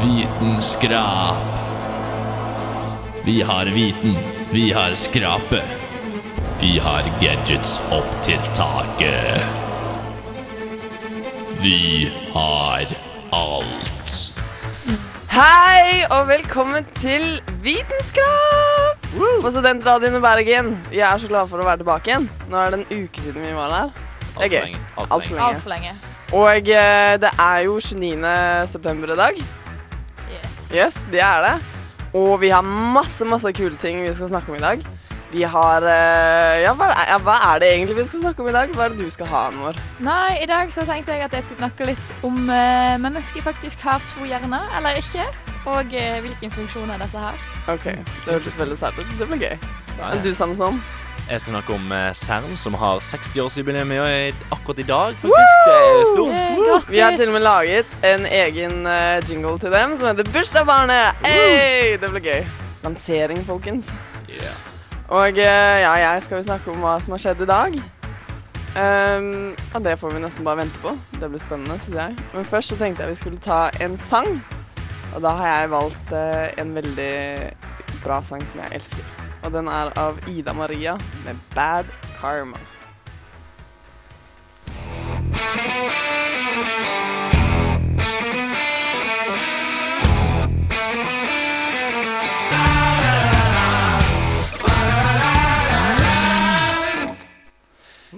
Vitenskrap. Vi har viten, vi har skrapet. Vi har gadgets opp til taket. Vi har alt. Hei og velkommen til Vitenskrap på Studentradioen i Bergen. Vi er så glade for å være tilbake igjen. Nå er det en uke siden vi var her. Det er gøy. Alt for lenge. Altfor lenge. Og eh, det er jo 29. september i dag. Yes. Det er det. Og vi har masse, masse kule ting vi skal snakke om i dag. Vi har eh, ja, hva, er, ja, hva er det egentlig vi skal snakke om i dag? Hva er det du skal ha, Anvor? Nei, i dag så tenkte jeg at jeg skal snakke litt om uh, mennesker faktisk har to hjerner, eller ikke. Og uh, hvilken funksjoner disse her. OK, det hørtes veldig sært ut. Det blir gøy. Ja, Men du, Samson? Jeg skal snakke om eh, CERN, som har 60-årsjubileum i- akkurat i dag, faktisk. Det er stort. Vi har til og med laget en egen eh, jingle til dem som heter Bursdagsbarnet. Hey, det blir gøy. Lansering, folkens. Yeah. Og eh, ja, jeg skal jo snakke om hva som har skjedd i dag. Um, og det får vi nesten bare vente på. Det blir spennende, syns jeg. Men først så tenkte jeg vi skulle ta en sang. Og da har jeg valgt uh, en veldig bra sang som jeg elsker. Og den er av Ida Maria med 'Bad Karma'.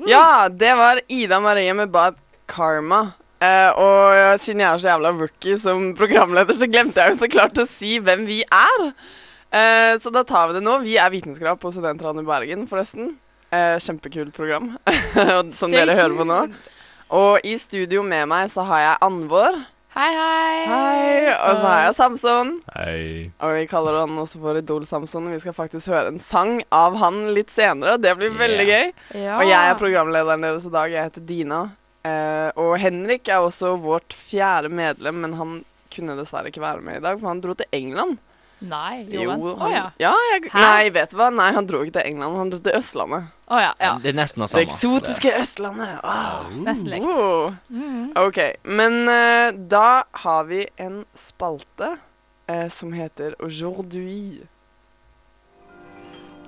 Ja, det var Ida Marie med Bad Karma. Eh, og siden jeg er så jævla rookie som programleder, så glemte jeg jo så klart å si hvem vi er. Eh, så da tar vi det nå. Vi er Vitenskap på Studentradioen i Bergen, forresten. Eh, kjempekult program, som Stay dere hører på nå. Og i studio med meg så har jeg Anvor. Hei, hei. Hei. Og så har jeg Samson. Hei. Og vi kaller han også for Idol-Samson. Vi skal faktisk høre en sang av han litt senere, og det blir veldig Yeah. gøy. Ja. Og jeg er programlederen deres i dag. Jeg heter Dina. Eh, og Henrik er også vårt fjerde medlem, men han kunne dessverre ikke være med i dag, for han dro til England. Nei, gjorde han? Å han, ja. ja jeg, Nei, vet du hva? Nei, han dro ikke til England, han dro til Østlandet. Oh, ja. ja. Det er nesten det Det samme. eksotiske Østlandet. Wow. Nesten likt. Oh. Mm. OK. Men uh, da har vi en spalte eh, som heter Aujourd'hui.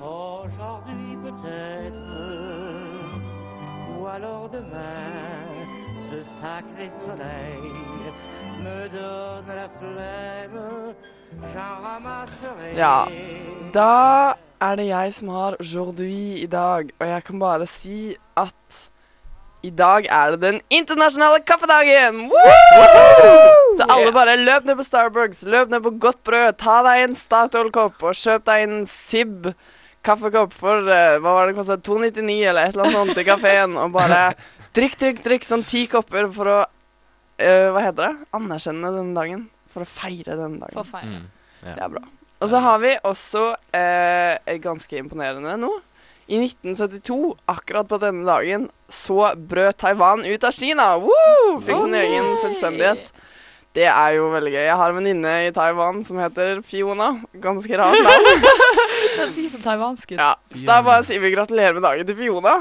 Aujourd'hui peut-être, ou alors demain, ce sacré soleil me donne la flemme. Ja. Da er det jeg som har aujourd'hui i dag, og jeg kan bare si at i dag er det den internasjonale kaffedagen! Woo! Så alle bare løp ned på Starbucks, løp ned på Godt Brød, ta deg en Statoil-kopp og kjøp deg en Sib kaffekopp for uh, hva var det kostet, 299 eller et eller annet sånt i kafeen, og bare drikk, drikk, drikk sånn ti kopper for å uh, Hva heter det? Anerkjenne denne dagen. For å feire denne dagen. For feil. Mm. Ja. Det er bra. Og så har vi også eh, ganske imponerende nå. I 1972, akkurat på denne dagen, så brøt Taiwan ut av Kina. Woo! Fikk sin egen selvstendighet. Det er jo veldig gøy. Jeg har en venninne i Taiwan som heter Fiona. Ganske rart navn. Det sier som taiwansk ut. Ja, så da bare sier vi gratulerer med dagen til Fiona.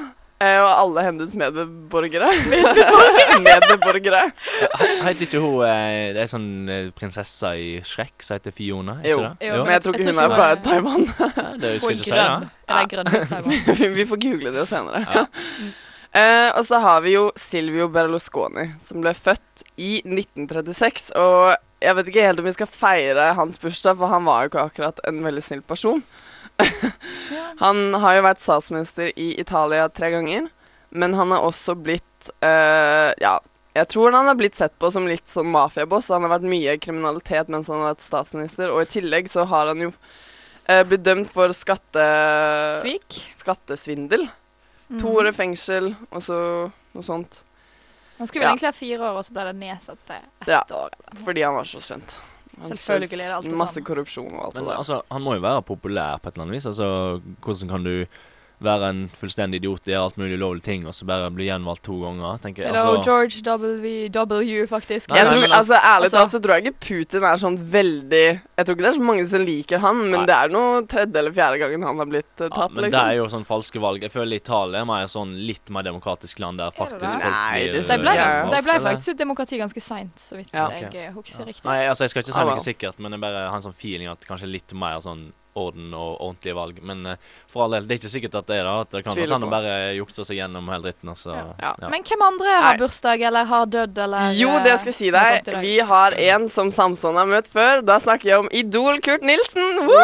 Eh, og alle hennes medborgere. medborgere. Heter ikke hun eh, Det er sånn prinsessa i Shrek som heter Fiona? Ikke Jo. det? Jo, Men jeg tror Jeg ikke tror hun er fra Taiwan. Det Hun er jeg ikke si, da. Eller grønn Taiwan. vi, vi får google det senere. Ja. Uh, og så har vi jo Silvio Berlusconi, som ble født i 1936. Og jeg vet ikke helt om vi skal feire hans bursdag, for han var jo ikke akkurat en veldig snill person. Han har jo vært statsminister i Italia tre ganger, men han har også blitt uh, Ja, jeg tror han har blitt sett på som litt sånn mafiaboss. Han har vært mye kriminalitet mens han har vært statsminister, og i tillegg så har han jo uh, blitt dømt for skatte... Svik. Skattesvindel. Mm. To år i fengsel, og så noe sånt. Han skulle vel Ja. egentlig ha fire år, og så ble det nedsatt til ett Ja. år. eller. Fordi han var så kjent. Selvfølgelig er det alt det samme. Masse korrupsjon og alt Men det der. altså, han må jo være populær på et eller annet vis. Altså, hvordan kan du være en fullstendig idiot, gjøre alt mulig ulovlige ting, og så bare bli gjenvalgt to ganger. tenker jeg. Eller Altså, George W. W, faktisk. Nei, Jeg tror, altså, ærlig altså- talt så tror jeg ikke Putin er sånn veldig Jeg tror ikke det er så mange som liker han, men Nei. det er noe tredje eller fjerde gangen han har blitt eh, ja, tatt, men det liksom. er jo sånn falske valg. Jeg føler Italia er mer sånn litt mer demokratisk land der faktisk det? folk Nei, blir det De ble, Ja, de ble faktisk et demokrati ganske seint, så vidt Ja. jeg husker ja. riktig. Nei, altså jeg skal ikke si noe sikkert, men jeg bare har en sånn feeling at kanskje litt mer sånn orden og ordentlige valg. Men uh, for all del, det er ikke sikkert at det er det. At det kan Tviler at han bare jukser seg gjennom hele dritten. Altså. Ja. Ja. Ja. Men hvem andre har bursdag eller har dødd eller Jo, det skal jeg si deg. Vi har en som Samson har møtt før. Da snakker jeg om Idol Kurt Nilsen. Woo!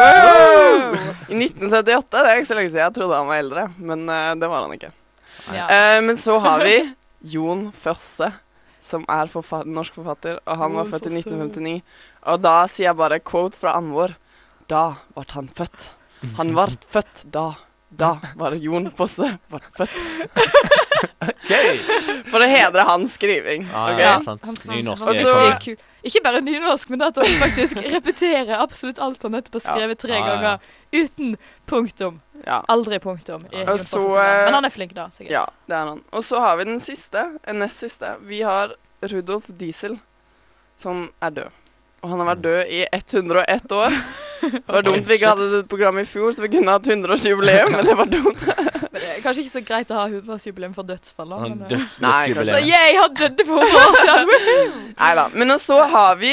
I 1978. Det er ikke så lenge siden jeg trodde han var eldre, men uh, det var han ikke. Ja. Eh, men så har vi Jon Førse, som er forfa norsk forfatter, og han var født i 1959. Og da sier jeg bare quote fra Anvor. Da ble han født. Han ble født da. Da var Jon Fosse ble født. For å hedre hans skriving. Ah, okay. ja, sant. Nynorsk er konge. Ikke bare nynorsk, men at han faktisk repeterer absolutt alt han nettopp har skrevet tre ah, ja. ganger. Uten punktum. Ja. Aldri punktum. så, navn. eh, Men han er flink, da. sikkert. Ja, det er han. Og så har vi den siste, en nest siste. Vi har Rudolf Diesel, som er død. Og han har vært død i 101 år. Det var dumt vi ikke hadde et program i fjor, så vi kunne hatt 100-årsjubileum, men det var dumt. Men det er kanskje ikke så greit å ha 100-årsjubileum for dødsfall. men, eh, døds, Nei, Så dødsjubileum. jeg har dødd for 100 år siden! Nei da. Men så har vi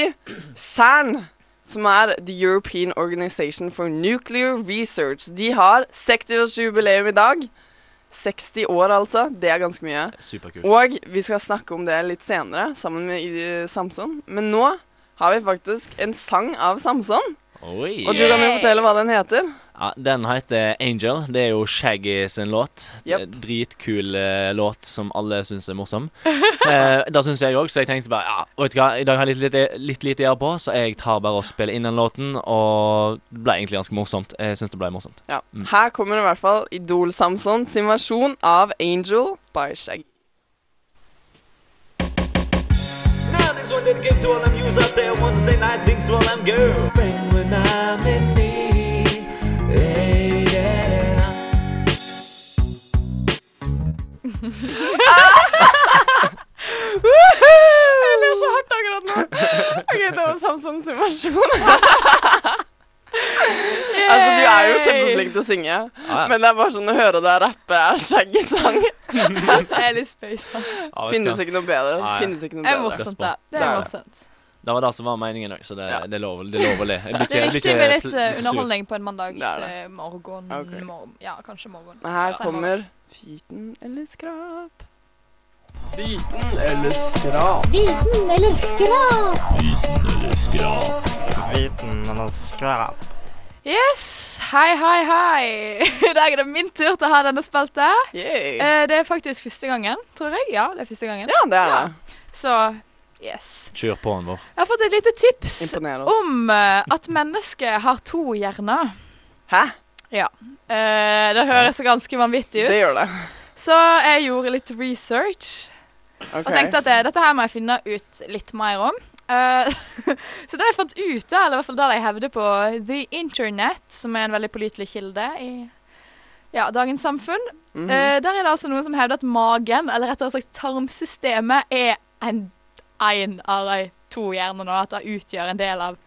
CERN, som er The European Organization for Nuclear Research. De har 60-årsjubileum i dag. 60 år, altså. Det er ganske mye. Superkult. Og vi skal snakke om det litt senere, sammen med eh, Samson. Men nå har vi faktisk en sang av Samson. Oi. Og du kan jo fortelle hva den heter. Ja, den heter Angel. Det er jo Shaggy sin låt. Yep. Dritkul uh, låt som alle syns er morsom. eh, det syns jeg òg, så jeg tenkte bare ja, vet du hva, i dag har jeg litt, litt, litt lite å gjøre på, så jeg tar bare og spiller inn den låten. Og det ble egentlig ganske morsomt. Jeg syns det ble morsomt. Ja. Mm. Her kommer i hvert fall Idol-Samson sin versjon av Angel by Shaggy. This one dedicate to all them yous out there want to say nice things to all them girls. When I'm in need. Hey, yeah. Jeg ler så hardt akkurat nå. OK, det var Samsons versjon. altså, du er jo kjempeflink til å synge, Ja, men det er bare sånn å høre deg rappe er Shaggy-sang. Jeg er litt space. da. Ja, Finnes ikke noe bedre. Ja, Finnes ikke noe Det er bedre. morsomt, det. Det Det er det. morsomt. Det var det som var meningen òg, så det, Ja. det er lov, det er lov å le. Jeg Det er viktig med litt eh, underholdning på en Det det. mandagsmorgen. Ok. Mor ja, kanskje morgen. Men her Sen kommer Viten eller skrap. Viten eller skrap. Viten eller skrap? Eller skrap. Viten eller skrap. Yes! Hei, hei, hei. I dag er det min tur til å ha denne spalta. Eh, det er faktisk første gangen, tror jeg. Ja, det er første gangen. Ja, det er Ja. det. Så yes. Kjør på den vår. Jeg har fått et lite tips om eh, at mennesket har to hjerner. Hæ? Eh, det høres ganske vanvittig ut. Det gjør det. Så jeg gjorde litt research Okay. og tenkte at dette her må jeg finne ut litt mer om. Eh, så det jeg fant ut, da, eller i hvert fall det jeg hevder på The Internet, som er en veldig pålitelig kilde i ja, dagens samfunn, Mhm. uh, der er det altså noen som hevder at magen, eller rettere sagt tarmsystemet, er en, en av de to hjernene, og at det utgjør en del av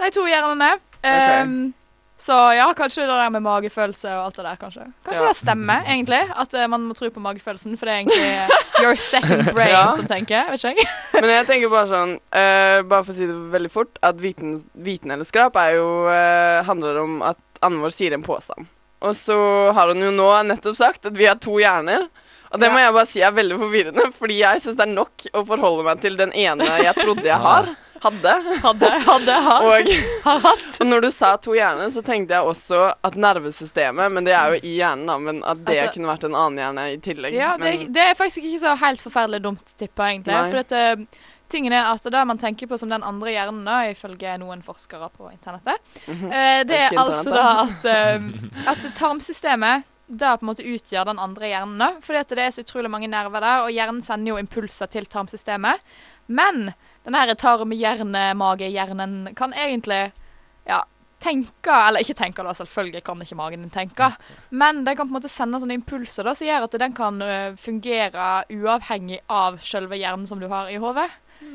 de to hjernene. Um, så ja, kanskje det der med magefølelse og alt det der, kanskje. Kanskje Ja. det stemmer, egentlig. At uh, man må tro på magefølelsen, for det er egentlig your second brain Ja. som tenker. Vet ikke jeg. Men jeg tenker bare sånn uh, Bare for å si det veldig fort At viten, viten eller skrap er jo uh, handler om at Anvor sier en påstand. Og så har hun jo nå nettopp sagt at vi har to hjerner. Og det Ja. må jeg bare si er veldig forvirrende, fordi jeg syns det er nok å forholde meg til den ene jeg trodde jeg har. Hadde. Hadde, hadde, hadde. Og, og når du sa to hjerner, så tenkte jeg også at nervesystemet Men det er jo i hjernen, da. Men at det Altså- kunne vært en annen hjerne i tillegg. Ja, det, det er faktisk ikke så helt forferdelig dumt tippa, egentlig. Nei. For dette, tingen er at det man tenker på som den andre hjernen, da, ifølge noen forskere på internettet, Mhm. eh, det er altså da at, eh, at tarmsystemet da på en måte utgjør den andre hjernen. Fordi at det er så utrolig mange nerver der, og hjernen sender jo impulser til tarmsystemet. Men den her tarm-hjerne-mage-hjernen kan egentlig ja, tenke Eller ikke tenke, da, selvfølgelig kan ikke magen din tenke. Men den kan på en måte sende sånne impulser da, som gjør at den kan fungere uavhengig av selve hjernen som du har i hodet.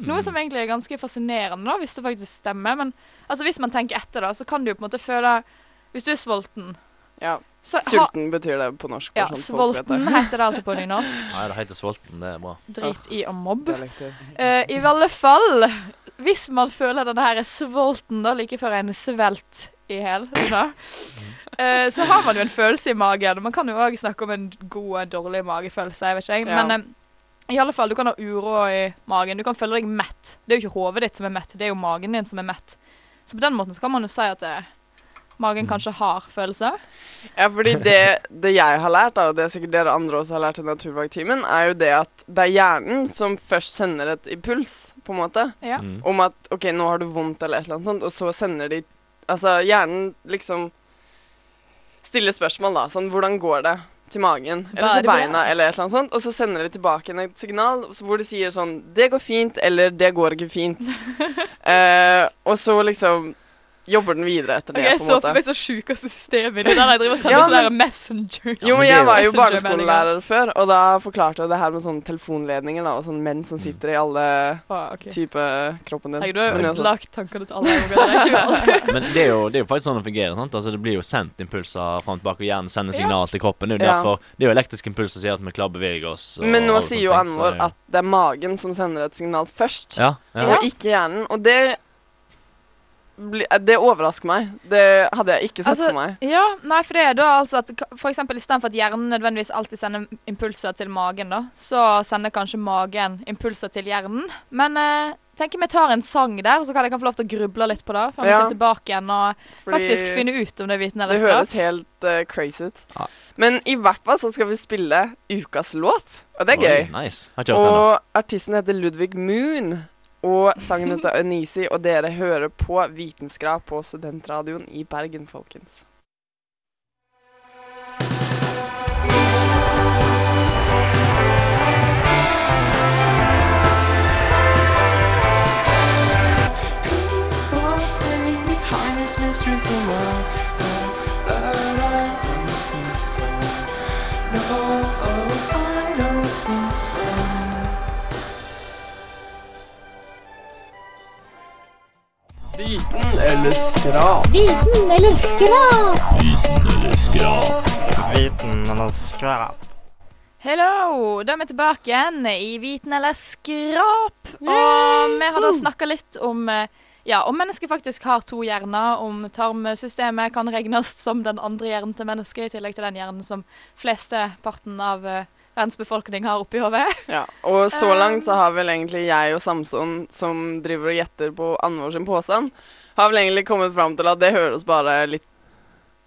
Noe som egentlig er ganske fascinerende, da, hvis det faktisk stemmer. Men altså, hvis man tenker etter, da, så kan du på en måte føle Hvis du er sulten Ja. Så ha- Sulten betyr det på norsk. Ja, sånn folk. Svolten heter det altså på nynorsk. Nei, det heter Svolten. Det er bra. Drit i å mobbe. Eh, I alle fall, hvis man føler denne her svolten da, like før en svelt i hel, da, eh, så har man jo en følelse i magen. Man kan jo òg snakke om en god og dårlig magefølelse, jeg vet ikke jeg. Ja. Men uh, i alle fall, du kan ha uro i magen. Du kan føle deg mett. Det er jo ikke hodet ditt som er mett, det er jo magen din som er mett. Så på den måten så kan man jo si at eh, magen kanskje har følelser. Ja, fordi det, det jeg har lært, og det er sikkert dere andre også har lært i naturfagtimen, er jo det at det er hjernen som først sender et impuls, på en måte, Ja. Mm. om at OK, nå har du vondt eller et eller annet sånt, og så sender de Altså, hjernen liksom stiller spørsmål, da. Sånn, hvordan går det til magen? Eller til beina, eller et eller annet sånt. Og så sender de tilbake en- et signal hvor de sier sånn Det går fint, eller det går ikke fint. uh, og så liksom jobber den videre etter det, jeg på en så for meg så sjukeste systemet der jeg driver og sender Ja, sånne men- messenger. Jo, men jeg var jo barneskolelærer før, og da forklarte jeg det her med sånne telefonledninger da, og sånne menn som sitter i alle Ah, okay. typer kroppen din. Hei, du har jo lagt ødelagt tankene til alle alt. Men det er, jo, det er jo faktisk sånn det fungerer. sant? Altså Det blir jo sendt impulser fram og tilbake, og hjernen sender signal til kroppen. Det er jo derfor, det er jo elektriske impulser som gjør at vi klarer å bevege oss. og Men nå sier jo Anvor at det er magen som sender et signal først, Ja, ja. Ja. og ikke hjernen. Og det det overrasker meg. Det hadde jeg ikke sett Altså, for meg. Ja, nei, for det er da altså at f.eks. for istedenfor at hjernen nødvendigvis alltid sender impulser til magen, da, så sender kanskje magen impulser til hjernen. Men eh, tenk om jeg tar en sang der, så kan jeg kan få lov til å gruble litt på det. For jeg Ja. kommer tilbake igjen og Fordi faktisk finne ut om det er viten eller det høres helt uh, crazy ut. Ja. Men i hvert fall så skal vi spille ukas låt, og det er Oi, gøy. Nice. Den ennå. Og artisten heter Ludvig Moon. Og sangen heter Anisi, og dere hører på Vitenskrap på Studentradioen i Bergen, folkens. Viten eller skrap? Viten eller skrap? Viten eller skrap? Hello! Da er vi tilbake igjen i Viten eller skrap. Og vi har da snakka litt om eh, ja, om mennesket faktisk har to hjerner, om tarmsystemet kan regnes som den andre hjernen til mennesket, i tillegg til den hjernen som flesteparten av eh, verdens befolkning har oppi hodet. Ja, og så Um. langt så har vel egentlig jeg og Samson, som driver og gjetter på Anvor sin påstand, har vel egentlig kommet fram til at det høres bare litt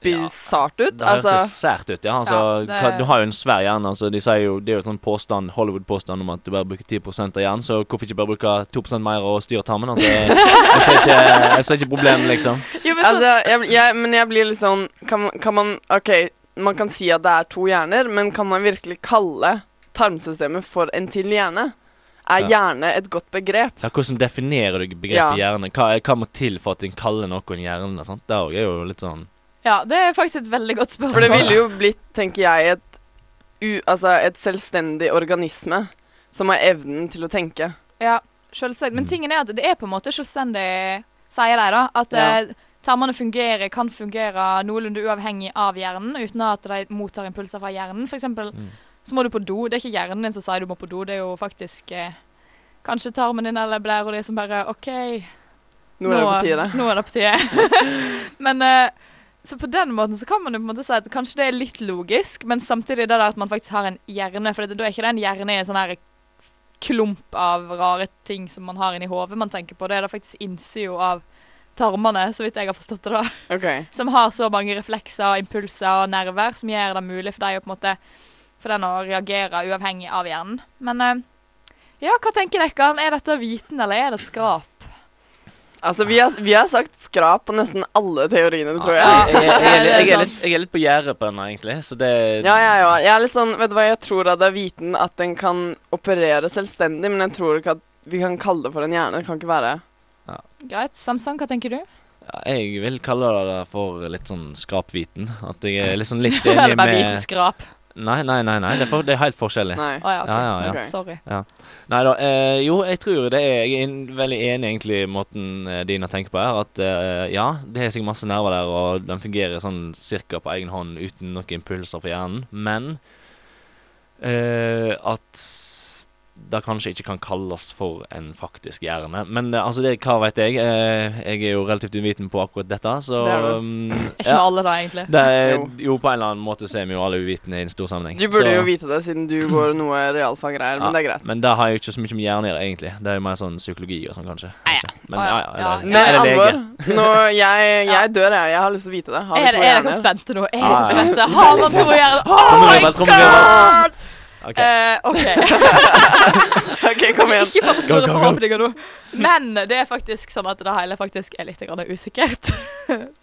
bisart ut. Det Altså, hørtes sært ut, ja. Altså, Ja, det- du har jo en svær hjerne. Altså, de sier jo, det er jo en sånn påstand, Hollywood-påstand om at du bare bruker 10 av hjernen, så hvorfor ikke bare bruke 2% mer og styre tarmen? Altså, jeg, jeg, ser ikke, jeg ser ikke problemet, liksom. Jo, men så, altså jeg, jeg, men jeg blir litt sånn kan, kan man OK, man kan si at det er to hjerner, men kan man virkelig kalle tarmsystemet for en til hjerne? Er Ja. hjerne et godt begrep? Ja, hvordan definerer du begrepet hjerne? Hva, hva må til for at en kaller noe en hjerne? Sant? Det er jo litt sånn ja, det er faktisk et veldig godt spørsmål. For det ville jo blitt, tenker jeg, et, u, altså et selvstendig organisme som har evnen til å tenke. Ja, selvsagt. Men Mm. tingen er at det er på en måte selvstendig, sier de da. At Ja. Tarmene fungerer, kan fungere noenlunde uavhengig av hjernen, uten at de mottar impulser fra hjernen. For eksempel Mm. så må du på do. Det er ikke hjernen din som sier du må på do, det er jo faktisk eh, kanskje tarmen din eller blæra di som bare OK, Nå er det på tide. Nå er det på tide. men eh, så på den måten så kan man jo på en måte si at kanskje det er litt logisk, men samtidig det der at man faktisk har en hjerne. For det, da er ikke det en hjerne i en sånn her klump av rare ting som man har inni hodet man tenker på. Det er da faktisk innsida av tarmene, så vidt jeg har forstått det, da. Okay. Som har så mange reflekser, impulser og nerver som gjør det mulig for deg å på en måte for den å reagere uavhengig av hjernen. Men eh, ja, hva tenker dere? Er dette viten, eller er det skrap? Altså, vi har, vi har sagt skrap på nesten alle teoriene, tror jeg. jeg, jeg, jeg, er litt- jeg, er litt, jeg er litt på gjerdet på denne, egentlig. Så det Ja, ja, ja. Jeg er litt sånn, vet du hva, jeg tror at det er viten at den kan operere selvstendig, men jeg tror ikke at vi kan kalle det for en hjerne. Det kan ikke være Greit. Samsung, hva tenker du? Ja, jeg vil kalle det for litt sånn skrapviten. At jeg er liksom litt Eller enig bare med vitenskap. Nei, nei, nei, nei. Det er, for, det er helt forskjellig. Nei. Oh, ja, OK. Ja, ja, ja. Ok. Sorry. Nei da. Eh, jo, jeg tror det er Jeg er veldig enig egentlig i måten eh, Dina tenker på her. At eh, ja, det er sikkert masse nerver der, og den fungerer sånn cirka på egen hånd uten noen impulser for hjernen. Men eh, at det kanskje ikke kan kalles for en faktisk hjerne. Men eh, altså, det, hva vet jeg? Eh, jeg er jo relativt uviten på akkurat dette, så Det er du. um, Er ikke vi alle da, egentlig? det er, Jo. jo, på en eller annen måte så er vi jo alle uvitende i en stor sammenheng. Du burde Så- jo vite det, siden du går noe realfaggreier, men Ja, det er greit. Men det har jo ikke så mye med hjerne å gjøre, egentlig. Det er jo mer sånn psykologi og sånn, kanskje. Men Å, ja, ja. ja. Ja. Eller, Men Anvor, lege. nå, jeg, jeg dør, jeg. Jeg har lyst til å vite det. Har vi to hjerner? er dere spente nå? Er dere ja. spente? Har man to hjerner? Oh my god! Ok. Eh, OK. OK, kom igjen. Ikke for store forhåpninger nå. Men det er faktisk sånn at det hele faktisk er litt grann usikkert.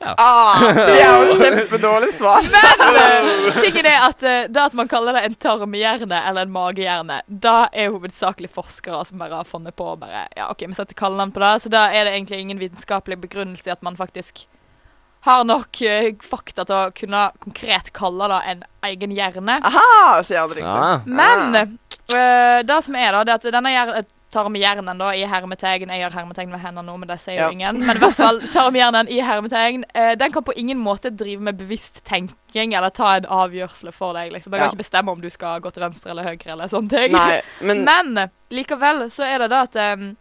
Ah, det er jo kjempedårlig svar. Men eh, tingen er at eh, det at man kaller det en tarmhjerne eller en magehjerne, da er hovedsakelig forskere som bare har funnet på bare Ja, OK, vi setter kallenavn på det. Så da er det egentlig ingen vitenskapelig begrunnelse i at man faktisk har nok uh, fakta til å kunne konkret kalle det en egen hjerne. Aha, sier han riktig. Ja. Men uh, det som er da, det at denne hjer- tarmhjernen da, i hermetegn Jeg gjør hermetegn med hendene nå, men det sier Ja. jo ingen. Men i hvert fall tarmhjernen i hermetegn uh, Den kan på ingen måte drive med bevisst tenking eller ta en avgjørelse for deg. liksom. Jeg kan Ja. ikke bestemme om du skal gå til venstre eller høyre eller sånne ting. Nei, men Men likevel så er det da at um,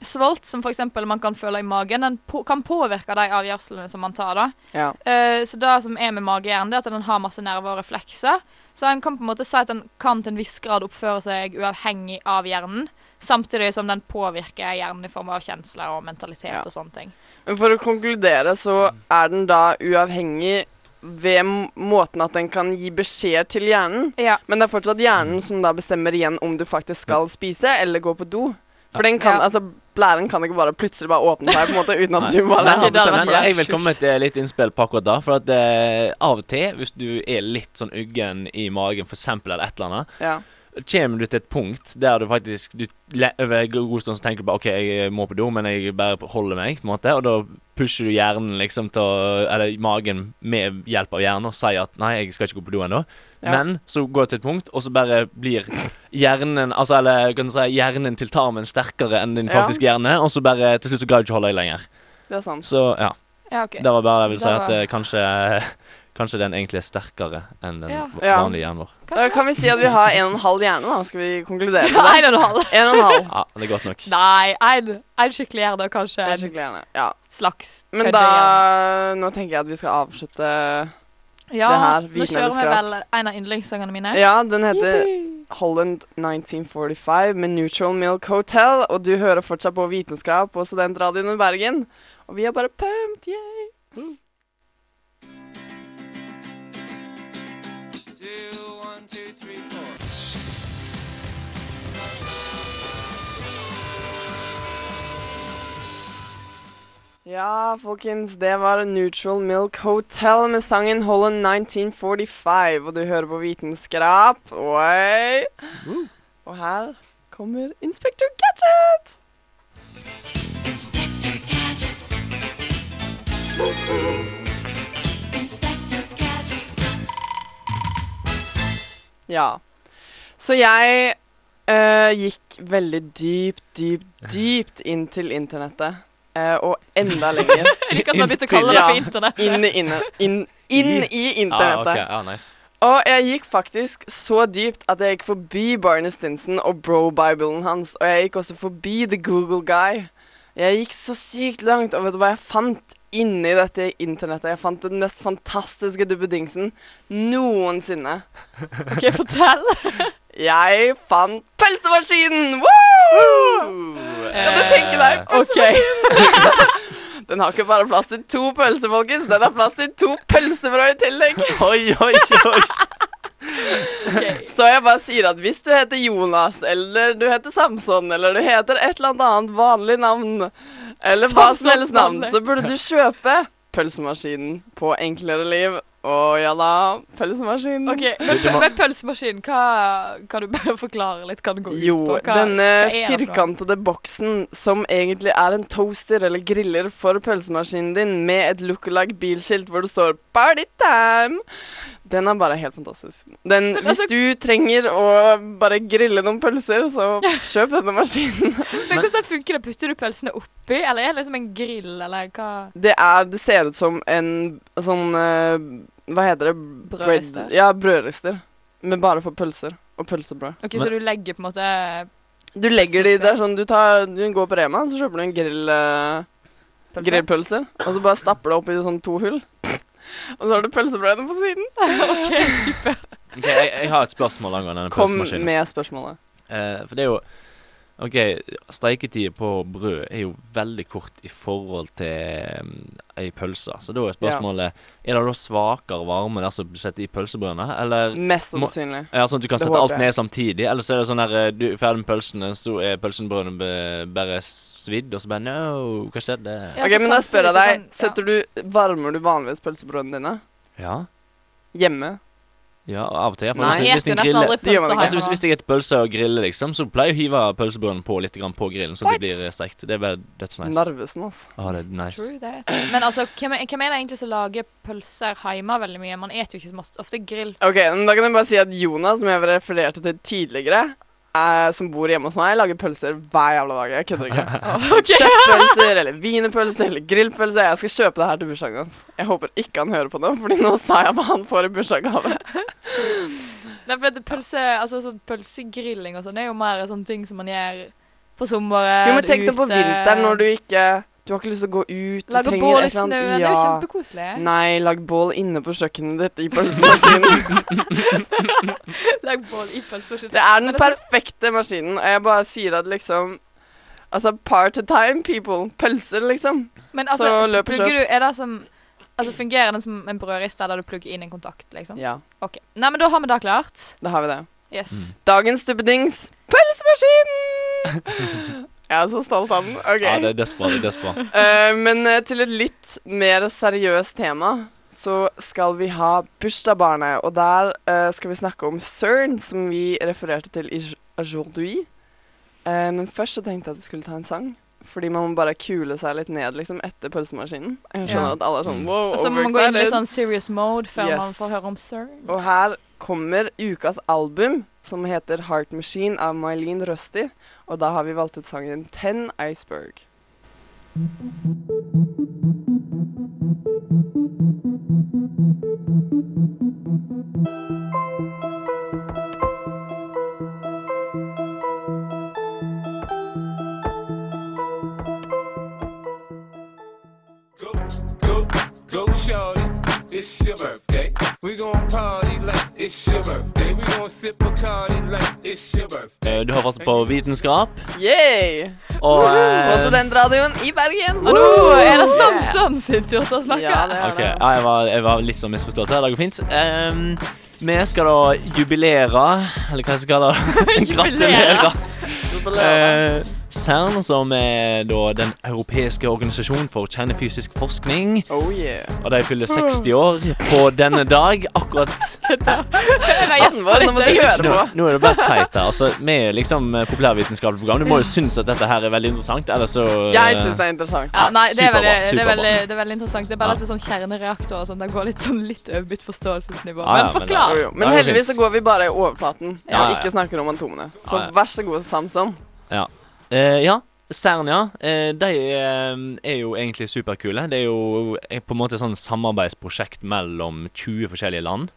svolt, som f.eks. man kan føle i magen, den på kan påvirke de avgjørelsene som man tar. da. ja. Uh, så det som er med magehjernen, det er at den har masse nerver og reflekser. Så en kan på en måte si at den kan til en viss grad oppføre seg uavhengig av hjernen. Samtidig som den påvirker hjernen i form av kjensler og mentalitet Ja. og sånne ting. Men for å konkludere så er den da uavhengig ved måten at den kan gi beskjed til hjernen. Ja. Men det er fortsatt hjernen som da bestemmer igjen om du faktisk skal spise eller gå på do. For den kan, Ja. altså blæren kan ikke bare plutselig bare åpne seg på en måte uten at du bare Nei, det det. Jeg vil komme med litt innspill på akkurat da. For at eh, av og til, hvis du er litt sånn uggen i magen, for eksempel, eller et eller annet, Ja. Kommer du til et punkt der du faktisk du, Over god stund tenker du bare OK, jeg må på do, men jeg bare holder meg, på en måte. Og da pusher du hjernen liksom til å Eller magen med hjelp av hjernen og sier at nei, jeg skal ikke gå på do ennå. Ja. Men så går det til et punkt, og så bare blir hjernen Altså, eller kan du si hjernen til tarmen sterkere enn din Ja. faktiske hjerne, og så bare til slutt så greier du ikke holde deg lenger. Det er sant. Så ja. Ja, OK. Det var bare det jeg ville si, at eh, kanskje Kanskje den egentlig er sterkere enn den Ja. vanlige hjernen vår. Da kan vi si at vi har en og en halv hjerne, da. Skal vi konkludere med det? en og en halv. En og en halv. Ja, det er godt nok. Nei, en, en skikkelig hjerne og kanskje en skikkelig hjerne, Ja. slags Men da hjerne. Nå tenker jeg at vi skal avslutte Ja, det her, nå kjører vi vel en av yndlingssangene mine. Ja, den heter Holland 1945 med Neutral Milk Hotel. Og du hører fortsatt på Vitenskap på Studentradioen i Bergen. Og vi er bare pumped, yay! Ja, folkens, det var Neutral Milk Hotel med sangen Holland 1945. Og du hører på Vitenskrap. Oi! Og her kommer Inspector Gadget! Ja. Så jeg uh, gikk veldig dypt, dypt, dypt inn til internettet. Eh, og enda lenger. At man begynte å kalle det for internett. Inn, i inn, inn i internettet. internettet. okay. ah, nice. Og jeg gikk faktisk så dypt at jeg gikk forbi Barney Stinson og bro-bibelen hans. Og jeg gikk også forbi The Google Guy. Jeg gikk så sykt langt, og vet du hva jeg fant inni dette internettet? Jeg fant den mest fantastiske duppedingsen noensinne. OK, fortell. Jeg fant pølsemaskinen! Woo! Kan du tenke deg pølsemaskinen? Den har ikke bare plass til to pølser, folkens. Den har plass til to pølsebrød i tillegg. Oi, oi, oi. Okay. Så jeg bare sier at hvis du heter Jonas, eller du heter Samson, eller du heter et eller annet vanlig navn, eller hva som helst navn, så burde du kjøpe pølsemaskinen på Enklere liv. Å ja da. Pølsemaskin. OK, men, men pølsemaskinen, hva Kan du bare forklare litt hva den går ut Jo, på? Hva, denne det firkantede boksen som egentlig er en toaster eller griller for pølsemaskinen din, med et look-alike bilskilt hvor det står 'Party time'. Den er bare helt fantastisk. Den, hvis altså- du trenger å bare grille noen pølser, så kjøp denne maskinen. Men hvordan funker det? Putter du pølsene oppi, eller er det liksom en grill, eller hva? Det er Det ser ut som en sånn eh, Hva heter det? Bread- Brødrister? Ja, brødrister. Men bare for pølser. Og pølsebrød. Ok, Men- Så du legger på en måte Du legger de der sånn Du, tar, du går på Rema, så kjøper du en grill... uh, pølse? grillpølser, og så bare stapper det opp i sånn to hull. Og så har du pølsebrødene på siden. OK, supert. Ok, jeg, jeg har et spørsmål angående denne Kom med spørsmålet. Uh, for det er jo OK, steiketid på brød er jo veldig kort i forhold til um, ei pølse. Så da er spørsmålet Er det da svakere varme der som blir satt i pølsebrødene, eller Mest Må- sannsynlig. ja, sånn at du kan Det sette alt jeg. ned samtidig? Eller så er det sånn der eh, Du er ferdig med pølsene, så er pølsebrødene bare svidd, og så bare No, hva skjedde? Ja, ok, men da spør jeg deg, setter du, varmer du vanligvis pølsebrødene dine? Ja. Hjemme? Ja, av og til. For Nei. hvis, Jeg hvis, jeg griller, aldri pølse altså, hvis, hvis jeg spiser pølse og griller, liksom, så pleier jeg å hive pølsebrødene på litt grann på grillen, så What? det blir eh, stekt. Det er bare that's nice. Narvesen, altså. Ah, det er nice. True that. Men altså, hvem, hvem er det egentlig som lager pølser hjemme veldig mye? Man eter jo ikke så masse, ofte grill. Ok, men Da kan jeg bare si at Jonas, som jeg refererte til tidligere, eh, som bor hjemme hos meg, lager pølser hver jævla dag. Jeg kødder ikke. Kjøttpølser eller wienerpølser eller grillpølser. Jeg skal kjøpe det her til bursdagen hans. Jeg håper ikke han hører på det, Fordi nå sa jeg hva han får i bursdagsgave. Nei, for at pølse, altså, sånn pølsegrilling og sånn er jo mer sånne ting som man gjør på sommeren. Jo, men tenk deg på vinteren når du ikke Du har ikke lyst til å gå ut. Trenger bål i snøen. Det er jo kjempekoselig. Nei, lag bål inne på kjøkkenet ditt i pølsemaskinen. Lag bål i pølsemaskinen. det er den altså- perfekte maskinen. Og jeg bare sier at liksom Altså, part of time, people. Pølser, liksom. Men altså, Så løp og kjøp. du Er det som Altså, fungerer den som en brødrister der du plugger inn en kontakt, liksom? Ja, OK. Nei, men da har vi det klart. da har vi det. Yes. Dagens duppedings pølsemaskinen! jeg er så stolt av den. OK. Ja, det er desperat. Det er desperat. Uh, men uh, til et litt mer seriøst tema så skal vi ha bursdagsbarnet, og der uh, skal vi snakke om CERN, som vi refererte til i. Eh, men først så tenkte jeg at du skulle ta en sang. Fordi man må bare kule seg litt ned liksom etter pølsemaskinen. Jeg skjønner Ja. at alle er sånn Mm. wow, Og så må man gå inn i sånn serious mode før Yes. man får høre om CERN. Og her kommer ukas album, som heter Heart Machine av Mylene Rusty. Og da har vi valgt ut sangen Ten Iceberg. Go, go, go. It's your birthday. We gon' party like it's your birthday. We gon' sip Bacardi like it's your birthday. Eh, Du har fått på Vitenskap, Yay! og På eh, Studentradioen i Bergen. Og nå er det Samson sin tur til å snakke. Ja, det er okay. det. Ja, jeg var, jeg var litt sånn misforstått her. Det går fint. Um, vi skal da jubilere, eller hva jeg skal kalle det. Gratulere. Eh, CERN, som er da den europeiske organisasjonen for kjernefysisk forskning. Oh yeah. Og de fyller 60 år på denne dag. Akkurat Alvor, nå Nå, på. nå er det bare teit her. Altså, vi er liksom eh, populærvitenskapelig program. Du må jo synes at dette her er veldig interessant, ellers så Jeg syns det er interessant. Ja, nei, det er, Superbra, veldig, det, er veldig, det er veldig interessant. Det er bare Ja. at det er sånn kjernereaktor og sånn. Det går litt sånn litt over mitt forståelsesnivå. Ah, ja, men men forklar. Jo. Men heldigvis så går vi bare i overflaten Ja, ja, og ja. ikke snakker om atomene. Så Ja, ja. vær så god, Samson. Eh, ja. CERN, ja. Eh, de eh, er jo egentlig superkule. Det er jo er på en måte sånn samarbeidsprosjekt mellom 20 forskjellige land.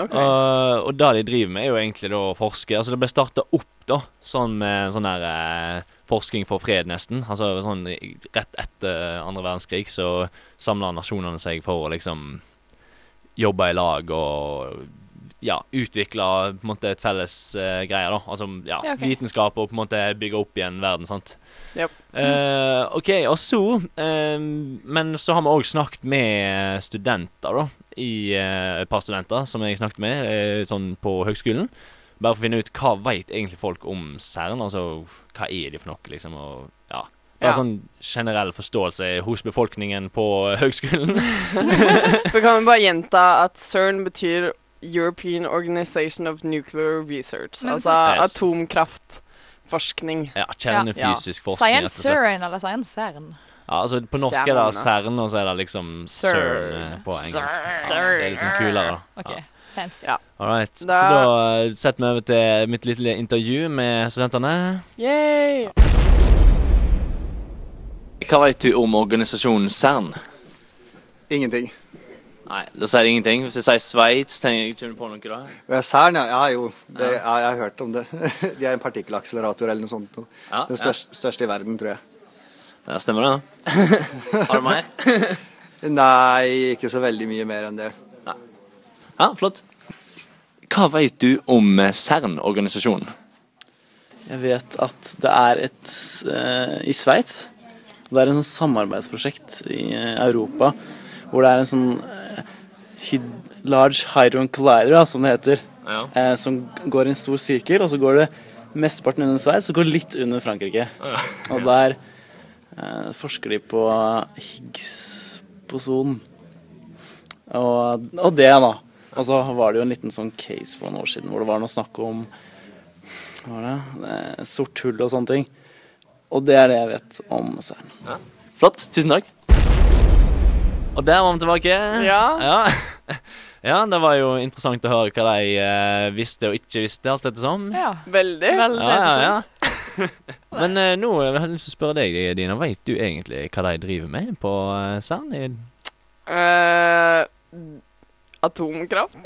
Ok. Og, og det de driver med, er jo egentlig da å forske. Altså Det ble starta opp da sånn med sånn der eh, forskning for fred, nesten. Altså sånn Rett etter andre verdenskrig så samla nasjonene seg for å liksom jobbe i lag og ja, utvikle på en måte et felles uh, greie, da. Altså ja, Ja, okay. vitenskap og på en måte bygge opp igjen verden, sant. yep. uh, OK, og så eh, Men så har vi òg snakket med studenter, da. I uh, et par studenter som jeg snakket med sånn på høgskolen. Bare for å finne ut hva veit egentlig folk om CERN. Altså hva er de for noe, liksom. Og ja. Det er Ja. sånn generell forståelse hos befolkningen på høgskolen. For kan vi bare gjenta at CERN betyr European Organization of Nuclear Research. Men altså Yes. atomkraftforskning. Ja, kjernefysisk forskning. Rett og slett. CERN eller Science CERN? Ja, altså På norsk er det CERN. CERN, og så er det liksom CERN CERN. eh, på engelsk. CERN. Det er liksom kulere, da. Ja. Fancy. Ja. All right. Så Da- da eh, setter vi over til mitt lille intervju med studentene. Yay! Hva vet du om organisasjonen CERN? Ingenting. Nei, det sier ingenting. Hvis jeg sier Sveits, tenker jeg på noe da? CERN, ja. ja jo, det, ja, jeg har hørt om det. De er en partikkelakselerator eller noe sånt. Ja, Den største, største i verden, tror jeg. ja. stemmer det. Har du mer? Nei, ikke så veldig mye mer enn det. Ja, flott. Hva vet du om CERN-organisasjonen? Jeg vet at det er et uh, i Sveits. Det er en sånn samarbeidsprosjekt i eh, Europa hvor det er en sånn Large Hydron Collider, da, som det heter. Ja. eh, som går i en stor sirkel, og så går det mesteparten under Sveits, og går litt under Frankrike. Og der eh, forsker de på Higgs-posonen. Og, og det, da. Og så var det jo en liten sånn case for noen år siden hvor det var noe snakk om hva var det? Eh, sort hull og sånne ting. Og det er det jeg vet om CERN. Flott. Tusen takk. Og der var vi tilbake. Ja. ja. Ja, det var jo interessant å høre hva de eh, visste og ikke visste, alt dette sånn. Ja. Veldig. Veldig Ja, ja, ja. Men eh, nå har jeg lyst til å spørre deg, Dina. Vet du egentlig hva de driver med på uh, CERN? I- Eh, atomkraft.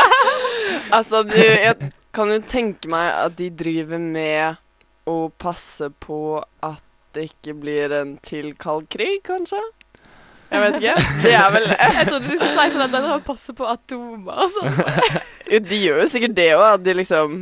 altså, du, jeg kan jo tenke meg at de driver med å passe på at det ikke blir en til kald krig, kanskje? Jeg vet ikke. Det er vel Jeg trodde du skulle si sånn at de drar og passer på atomer og sånn. Jo, De gjør jo sikkert det òg, at de liksom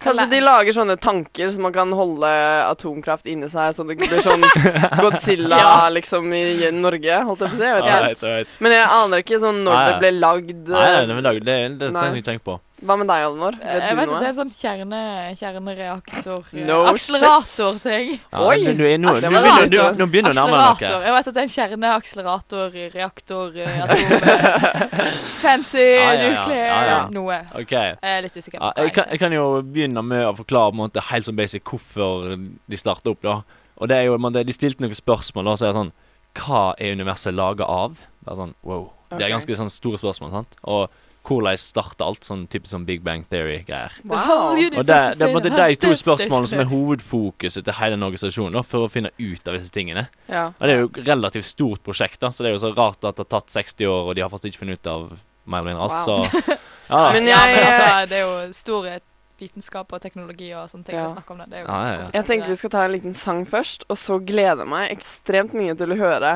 Kanskje de lager sånne tanker så man kan holde atomkraft inni seg, så det ikke blir sånn Godzilla Ja. liksom i Norge, holdt jeg på å si. Jeg vet ikke alright. Men jeg aner ikke sånn når Nei, det nei. ble lagd. Nei, nei, det, det, det, det det, det, jeg ikke tenke på. Hva med deg, Alvor? Vet Jeg du vet noe? det er en sånn kjerne, kjernereaktor eh, No Akselerator-ting. Ja, Oi! Nå, nå, du, nå begynner du å nærme deg noe. Jeg vet at det er en kjerneakselerator, reaktor, eh, atom eh, Fancy, Ja, ja, ja. Ja, ja. noe. OK. Jeg er litt usikker Ja, på jeg, kan, jeg kan jo begynne med å forklare på en måte helt sånn basic hvorfor de starta opp. da Og det er jo, man, De stilte noen spørsmål, da, så er det sånn Hva er universet laga av? Det er sånn, wow Det er ganske sånn store spørsmål. sant? Og hvordan starta alt? Sånn typisk sånn Big Bang Theory-greier. Wow. Og det, det er måte de to spørsmålene som er hovedfokuset til hele den organisasjonen da, for å finne ut av disse tingene. Ja. Og det er jo et relativt stort prosjekt, da, så det er jo så rart at det har tatt 60 år, og de har fortsatt ikke funnet ut av mer eller mindre alt. Wow. Så ja. Men Ja, jeg, men altså, det er jo store vitenskap og teknologi og sånne ting Ja. snakke om det. det er jo Ja, ja, ja. jeg tenker vi skal ta en liten sang først, og så gleder jeg meg ekstremt mye til å høre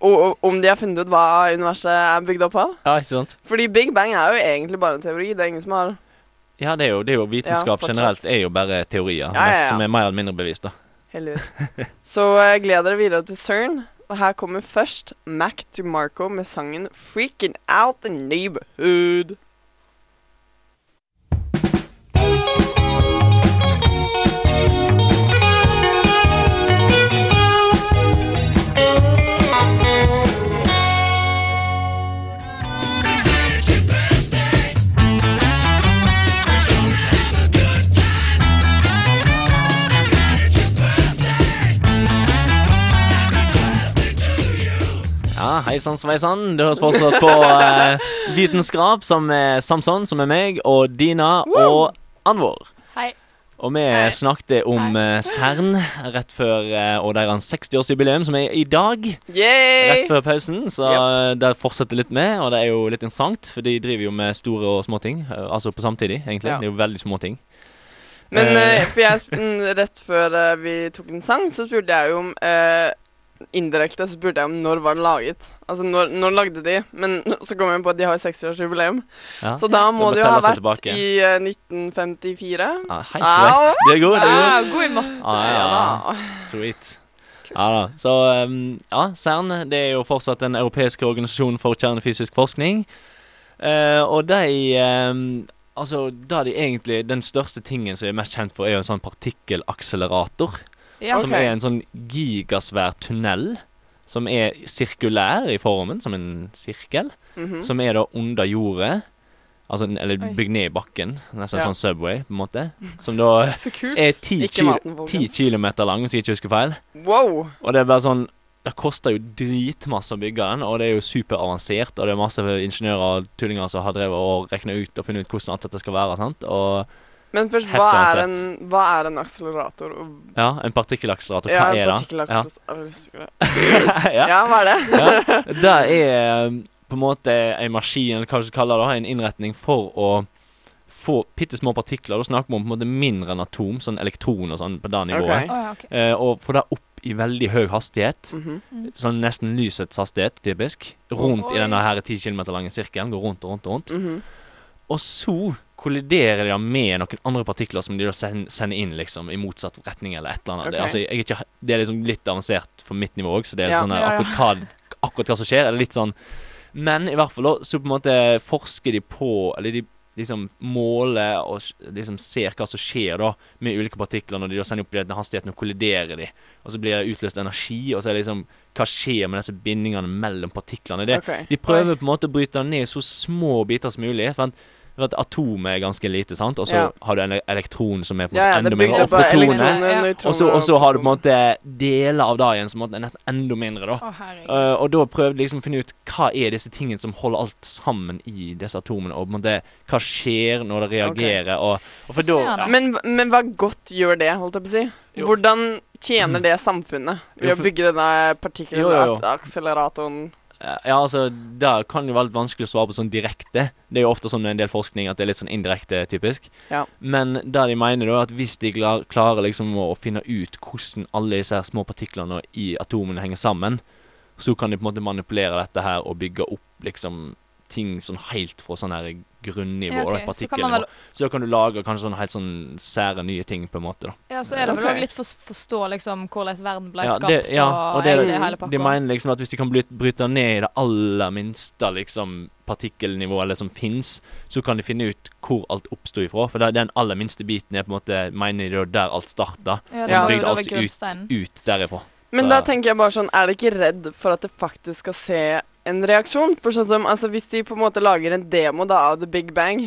og, om de har funnet ut hva universet er bygd opp av. ja, ikke sant? Fordi Big Bang er jo egentlig bare en teori. Det er ingen som har Ja, det er jo, det er jo vitenskap ja, generelt er jo bare teorier. Ja, ja, ja. som er mer eller mindre bevist, da. Heldigvis. Så uh, gled dere videre til CERN. Og her kommer først Mac DeMarco med sangen 'Freaking Out The Neighborhood'. Hei sann sveisann. Du høres fortsatt på eh, Vitenskap, som er Samson, som er meg, og Dina og Anvor. Hei. Og vi Hei. snakket om eh, CERN rett før eh, og deres 60-årsjubileum, som er i dag. Yay! Rett før pausen, så eh, der fortsetter litt med, og det er jo litt interessant, for de driver jo med store og små ting. eh, Altså på samtidig, egentlig. Ja. Det er jo veldig små ting. Men Eh. eh, for jeg, sp- mm, rett før eh, vi tok en sang, så spurte jeg jo om eh, Indirekte så spurte jeg om når var den laget. Altså når, når lagde de? Men så kom jeg på at de har 60-årsjubileum. Ja. Så da må Det jo ha vært tilbake. i uh, 1954. Ja, helt korrekt. Er god, det er god. Ah, god i matte. Ah, ja, ja. Sweet. Ja da. Så um, ja, CERN det er jo fortsatt den europeiske organisasjonen for kjernefysisk forskning. Uh, og de um, Altså, da de egentlig Den største tingen som de er mest kjent for, er jo en sånn partikkelakselerator. Ja. som er en sånn gigasvær tunnel. Som er sirkulær i formen, som en sirkel. Mhm. Som er da under jordet. Altså, eller bygd ned i bakken. Nesten Ja. sånn Subway, på en måte. Som da er ti, Ikke kil maten, folkens. ti kilometer lang, hvis jeg ikke husker feil. Wow. Og det er bare sånn Det koster jo dritmasse å bygge den, og det er jo superavansert. Og det er masse ingeniører og tullinger som har drevet og regna ut og funnet ut hvordan alt dette skal være. Sant? Og Men først, hva er, en, hva er en akselerator? Ja, en partikkelakselerator, hva Ja, er det? Ja. ja. Ja, hva er det? ja. Det er um, på en måte en maskin, eller hva du skal kalle det, en innretning for å få bitte små partikler. Da snakker vi om på en måte mindre enn atom, sånn elektron og sånn, på det nivået. Okay. Oh, ja, okay. Eh, og få det opp i veldig høy hastighet. Mhm. Sånn nesten lysets hastighet, typisk. Rundt oh, i denne her 10 km lange sirkelen. Går rundt og rundt og rundt. Mhm. Og så kolliderer de da med noen andre partikler som de da sender inn liksom i motsatt retning eller et eller annet. Det, altså, er ikke, det er liksom litt avansert for mitt nivå òg, så det er Ja. sånn Ja, ja. akkurat, hva, akkurat hva som skjer, er litt sånn Men i hvert fall da, så på en måte forsker de på Eller de liksom måler og liksom ser hva som skjer da med ulike partikler når de da sender opp den hastigheten og kolliderer de. Og så blir det utløst energi, og så er det liksom Hva skjer med disse bindingene mellom partiklene? Det, okay. de prøver på en måte å bryte den ned i så små biter som mulig. For at, for at atomet er ganske lite, sant? og så Ja. har du en elektron som er på en Ja, ja, enda mindre. opp Og protonet. Og så, og så har du på en måte deler av det igjen som måte er nesten enda mindre. da Å. Uh, og da prøvde jeg liksom å finne ut hva er disse tingene som holder alt sammen i disse atomene. Og på en måte hva skjer når det reagerer. Og, og for da ja. Men, men hva godt gjør det, holdt jeg på å si? Jo. Hvordan tjener det samfunnet ved Jo, å bygge denne partikkelen, akseleratoren? Ja, altså, Det kan jo være litt vanskelig å svare på sånn direkte. Det er jo ofte sånn med en del forskning at det er litt sånn indirekte, typisk. Ja. Men det de mener da, at hvis de klarer liksom å finne ut hvordan alle disse her små partiklene i atomene henger sammen, så kan de på en måte manipulere dette her og bygge opp liksom ting sånn helt fra sånn her grunnivå. Ja, da. Så kan vel- Så da kan du lage kanskje sånn helt sånn sære nye ting, på en måte. da Ja, så er det vel òg okay. litt for å forstå liksom hvordan verden ble Ja, skapt, det- ja, og, og det- egentlig hele De mener liksom at hvis de kan bry- bryte ned i det aller minste liksom partikkelnivået eller som fins, så kan de finne ut hvor alt oppsto ifra. For det, den aller minste biten er på en måte mener de der alt starta. Ja, Og så bygde alt seg ut, ut derifra. Men da tenker jeg bare sånn, er de ikke redd for at det faktisk skal se en reaksjon? For sånn som, altså Hvis de på en måte lager en demo da av The Big Bang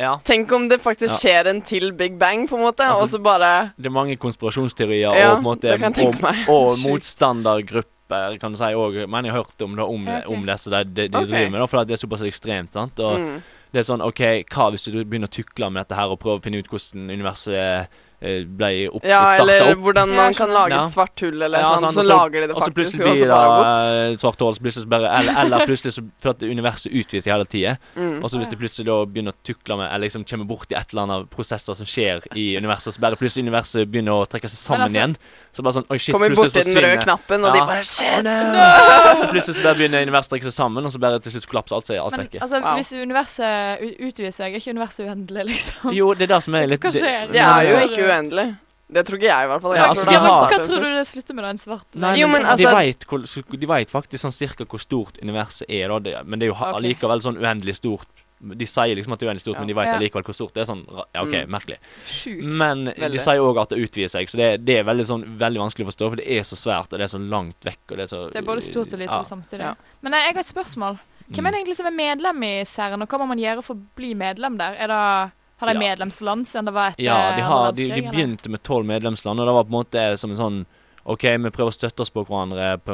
Ja. Tenk om det faktisk skjer en til Big Bang, på en måte, Altså, og så bare Det er mange konspirasjonsteorier Ja, og måte og, og motstandergrupper, kan du si òg. Men jeg har hørt om det om, okay. om det disse de, de, de okay. driver med, da, for det er såpass ekstremt. sant? Og mm. Det er sånn, OK, hva hvis du begynner å tukle med dette her og prøver å finne ut hvordan universet ble opp, Ja, eller opp? hvordan man kan lage Ja. et svart hull, eller Ja, sånn, så så- lager de det faktisk. Og så plutselig blir det bare eh, svart hull, så plutselig så bare Eller, eller plutselig så For at universet utvider seg hele tida. Mm. Og så hvis det plutselig da begynner å tukle med Eller liksom kommer borti et eller annet prosesser som skjer i universet, så bare plutselig universet begynner å trekke seg sammen altså- igjen. Så bare sånn Oi, shit, Kommer plutselig borti den røde knappen, og de bare Shit! Så plutselig så bare begynner universet å trekke seg sammen, og så bare til slutt kollapser alt, så er alt Men vekke. altså, Wow. hvis universet utvider seg, er ikke universet uendelig, liksom? Jo, det er det som er litt Hva skjer? Det er jo ikke uendelig. Det tror ikke jeg, i hvert fall. Ja, altså, tror har- hva tror du det slutter med da? En svart Nei, Jo, men, altså- vet de vet faktisk sånn cirka hvor stort universet er, da. Men det er jo okay. Ok. allikevel sånn uendelig stort. De sier liksom at det er uendelig stort, men de vet Ja. allikevel hvor stort det er. sånn Ja, OK, Mm. merkelig. Sjukt. Men de Veldig. sier òg at det utvider seg, så det, det er veldig sånn veldig vanskelig å forstå. For det er så svært, og det er så langt vekk, og det er så Det er både stort og lite ja. samtidig. Ja. Men eh, jeg har et spørsmål. Hvem er det egentlig som er medlem i CERN, og hva må man gjøre for å bli medlem der? Er det, har de Ja. medlemsland siden det var etter Ja, de, har, de, de begynte med tolv medlemsland, og det var på en måte som en sånn OK, vi prøver å støtte oss på hverandre på,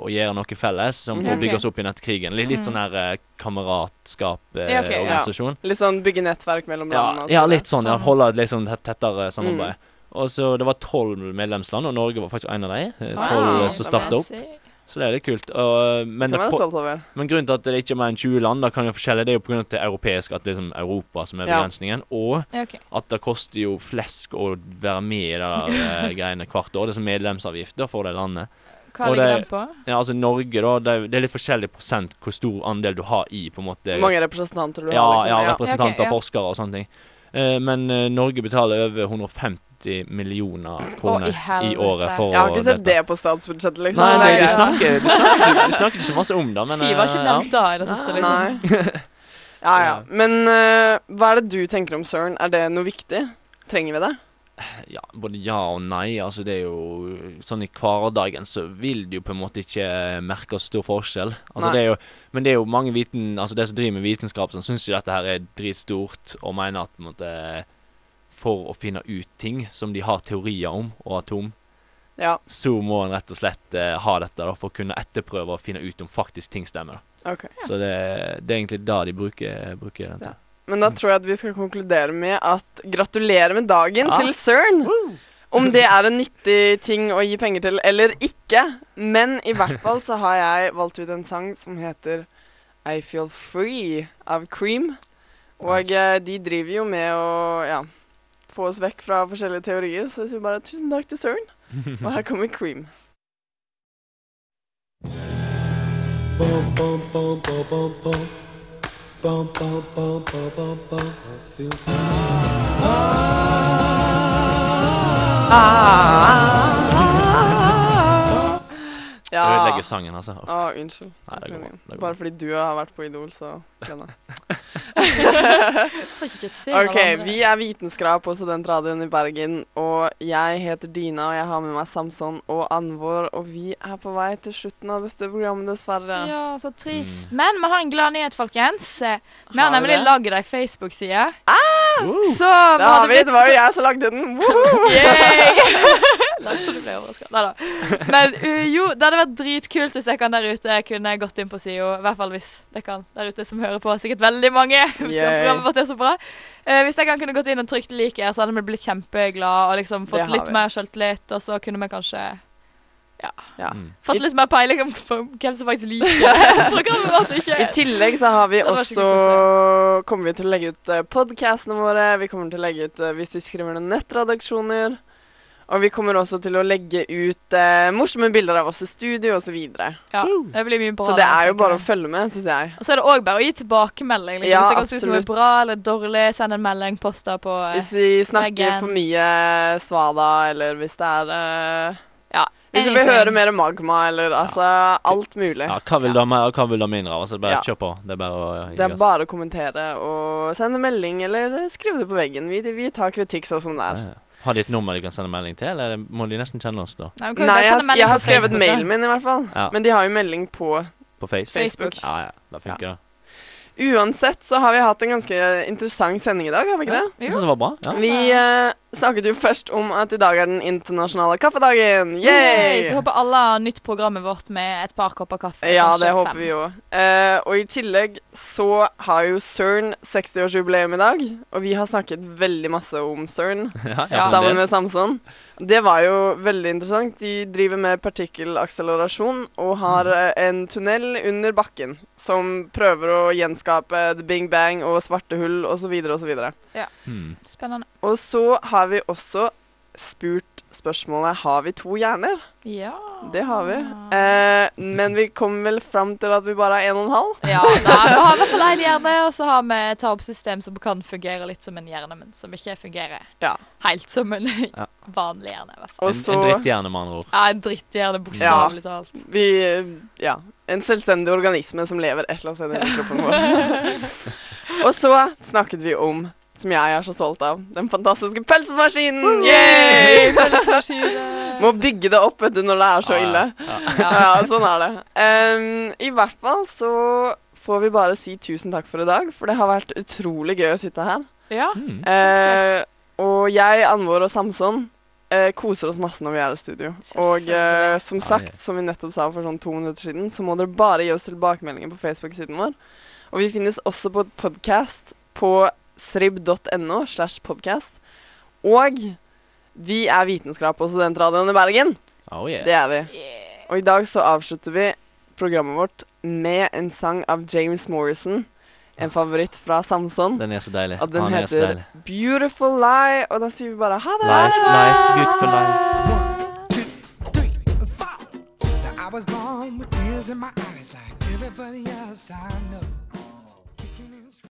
og gjøre noe felles som for Mhm. å bygge oss opp igjen etter krigen. Litt, litt Mhm. sånn her eh, Ja, ok, ja. kameratskap-organisasjon. Litt sånn bygge nettverk mellom Ja, landene. ja, litt sånn. Ja, holde liksom tettere Mm. samarbeid. Og så Det var tolv medlemsland, og Norge var faktisk en av de. eh, Tolv ja, som stemmer. starta opp. Så det er litt kult. Og, men, Det det, over. men grunnen til at det ikke er mer enn 20 land, da kan jo forskjellig, det er jo pga. det er europeisk, at det er liksom Europa som er Ja. begrensningen. Og Ja, okay. at det koster jo flesk å være med i det eh, greiene hvert år. Det er som medlemsavgift for det landet. Hva Og ligger den på? Ja, altså Norge, da, det er, det er litt forskjellig prosent hvor stor andel du har i på en måte Mange representanter du ja, har, liksom. ja, Ja. representanter, Ja, forskere og sånne ting. Eh, men eh, Norge betaler over 150 millioner kroner i, i, året for Jeg har ikke sett dette. det på statsbudsjettet, liksom. Nei, nei, det de er snakker, de, snakker, de snakker ikke så masse om det, men Siv har ikke eh, ja. nevnt det i det siste, liksom. Nei. Ja, ja. Men uh, hva er det du tenker om CERN? Er det noe viktig? Trenger vi det? Ja, både ja og nei. Altså, det er jo Sånn i hverdagen så vil du jo på en måte ikke merke så stor forskjell. Altså, det er jo, men det er jo mange viten Altså, det som driver med vitenskap, som syns jo dette her er dritstort, og mener at på en måte For å finne ut ting som de har teorier om, og atom, Ja, så må en rett og slett eh, ha dette da, for å kunne etterprøve og finne ut om faktisk ting stemmer. da. ja. Så det, det er egentlig da de bruker, bruker den til. Men da tror jeg at vi skal konkludere med at gratulerer med dagen Ja. til CERN. Om det er en nyttig ting å gi penger til eller ikke. Men i hvert fall så har jeg valgt ut en sang som heter I Feel Free av Cream. Og Nice. eh, de driver jo med å ja, få oss vekk fra forskjellige teorier, så sier bare tusen takk til Søren. Og her kommer Cream. I feel Det Ja. ødelegger sangen, altså. Uff. Ah, unnskyld. Nei, det går bra. Det går Bare fordi du har vært på Idol, så kritisere Ok, vi er Vitenskrap på Studentradioen i Bergen, og jeg heter Dina, og jeg har med meg Samson og Anvor, og vi er på vei til slutten av dette programmet, dessverre. Ja, så trist. Men vi har en glad nyhet, folkens. Vi Har nemlig laget ei Facebook-side. Uh, Så Det har vi, det var jo jeg som lagde den. Woohoo! Lat så du ble overraska. Nei da. Men uh, jo, det hadde vært dritkult hvis dere der ute kunne gått inn på SIO. I hvert fall hvis dere der ute som hører på. Sikkert veldig mange. Hvis jeg programmet vårt er så bra. Uh, hvis dere kunne gått inn og trykt like, så hadde vi blitt kjempeglade og liksom fått litt vi. mer sjøltillit, Og så kunne vi kanskje Ja. Mm. fått litt mer peiling om hvem som faktisk liker programmet vårt. I tillegg så har vi også Kommer vi til å legge ut uh, podkastene våre. Vi kommer til å legge ut eh, hvis vi skriver noen nettredaksjoner. Og vi kommer også til å legge ut eh, morsomme bilder av oss i studio osv. Ja, det blir mye bra. så det er jo bare å følge med, syns jeg. Og så er det òg bare å gi tilbakemelding. Liksom. Ja, Hvis det kan synes noe er bra eller dårlig, send en melding, post det på eh, Hvis vi snakker veggen. for mye svada, eller hvis det er eh, Ja. Hvis vi vil høre mer magma, eller altså alt mulig. Ja, hva vil du ha mer, og hva vil du ha mindre av? Altså, bare Ja. kjør på. Det er bare å ja, Det er bare å kommentere og sende melding, eller skrive det på veggen. Vi, vi tar kritikk sånn som det er. Ja, ja. Har de et nummer de kan sende melding til, eller må de nesten kjenne oss da? Nei, Nei, jeg, sende jeg har skrevet Facebook, mailen min, i hvert fall. Ja. Men de har jo melding på På Face? Facebook. Ja, ja. Da funker det. Uansett så har vi hatt en ganske interessant sending i dag, har vi ikke det? Jeg synes det var bra. Ja. Vi eh, snakket jo først om at i dag er den internasjonale kaffedagen. Yay! Yay! Så håper alle har nytt programmet vårt med et par kopper kaffe. Ja, det fem. håper vi jo. Uh, og i tillegg så har jo CERN 60-årsjubileum i dag. Og vi har snakket veldig masse om CERN Ja, Ja. sammen med Samson. Det var jo veldig interessant. De driver med partikkelakselerasjon og har Mm. eh, en tunnel under bakken som prøver å gjenskape the bing bang og svarte hull osv. osv. Hmm. Spennende. Og så har vi også spurt spørsmålet har vi to hjerner. Ja. Det har vi. Eh, men vi kom vel fram til at vi bare har en og en halv. Ja, nei, vi har i hvert fall én hjerne, og så har vi et tarmsystem som kan fungere litt som en hjerne, men som ikke fungerer Ja. helt som en Ja. vanlig hjerne. i hvert fall. Også, En, en dritthjerne, med andre ord. Ja, en dritthjerne, bokstavelig talt. vi Ja. En selvstendig organisme som lever et eller annet sted i kroppen vår. og så snakket vi om, som jeg er så stolt av, den fantastiske pølsemaskinen! Yay! Må bygge det opp vet du, når det er så Ja, ja. ille. Ja. Ja, sånn er det. Um, I hvert fall så får vi bare si tusen takk for i dag, for det har vært utrolig gøy å sitte her. Ja. mm. uh, og jeg, Anvor og Samson uh, koser oss masse når vi er i studio. Og uh, som sagt, som vi nettopp sa for sånn to minutter siden, så må dere bare gi oss tilbakemeldinger på Facebook-siden vår. Og vi finnes også på podkast på srib.no slash podcast. Og vi er Vitenskap og Studentradioen i Bergen. Oh, yeah. Det er vi. Yeah. Og i dag så avslutter vi programmet vårt med en sang av James Morrison. En favoritt fra Samson. Den er så deilig. Og den Han er så heter deilig. Beautiful Lie. Og da sier vi bare ha det. Life, life, beautiful life. I was born with tears in my eyes like everybody else I know.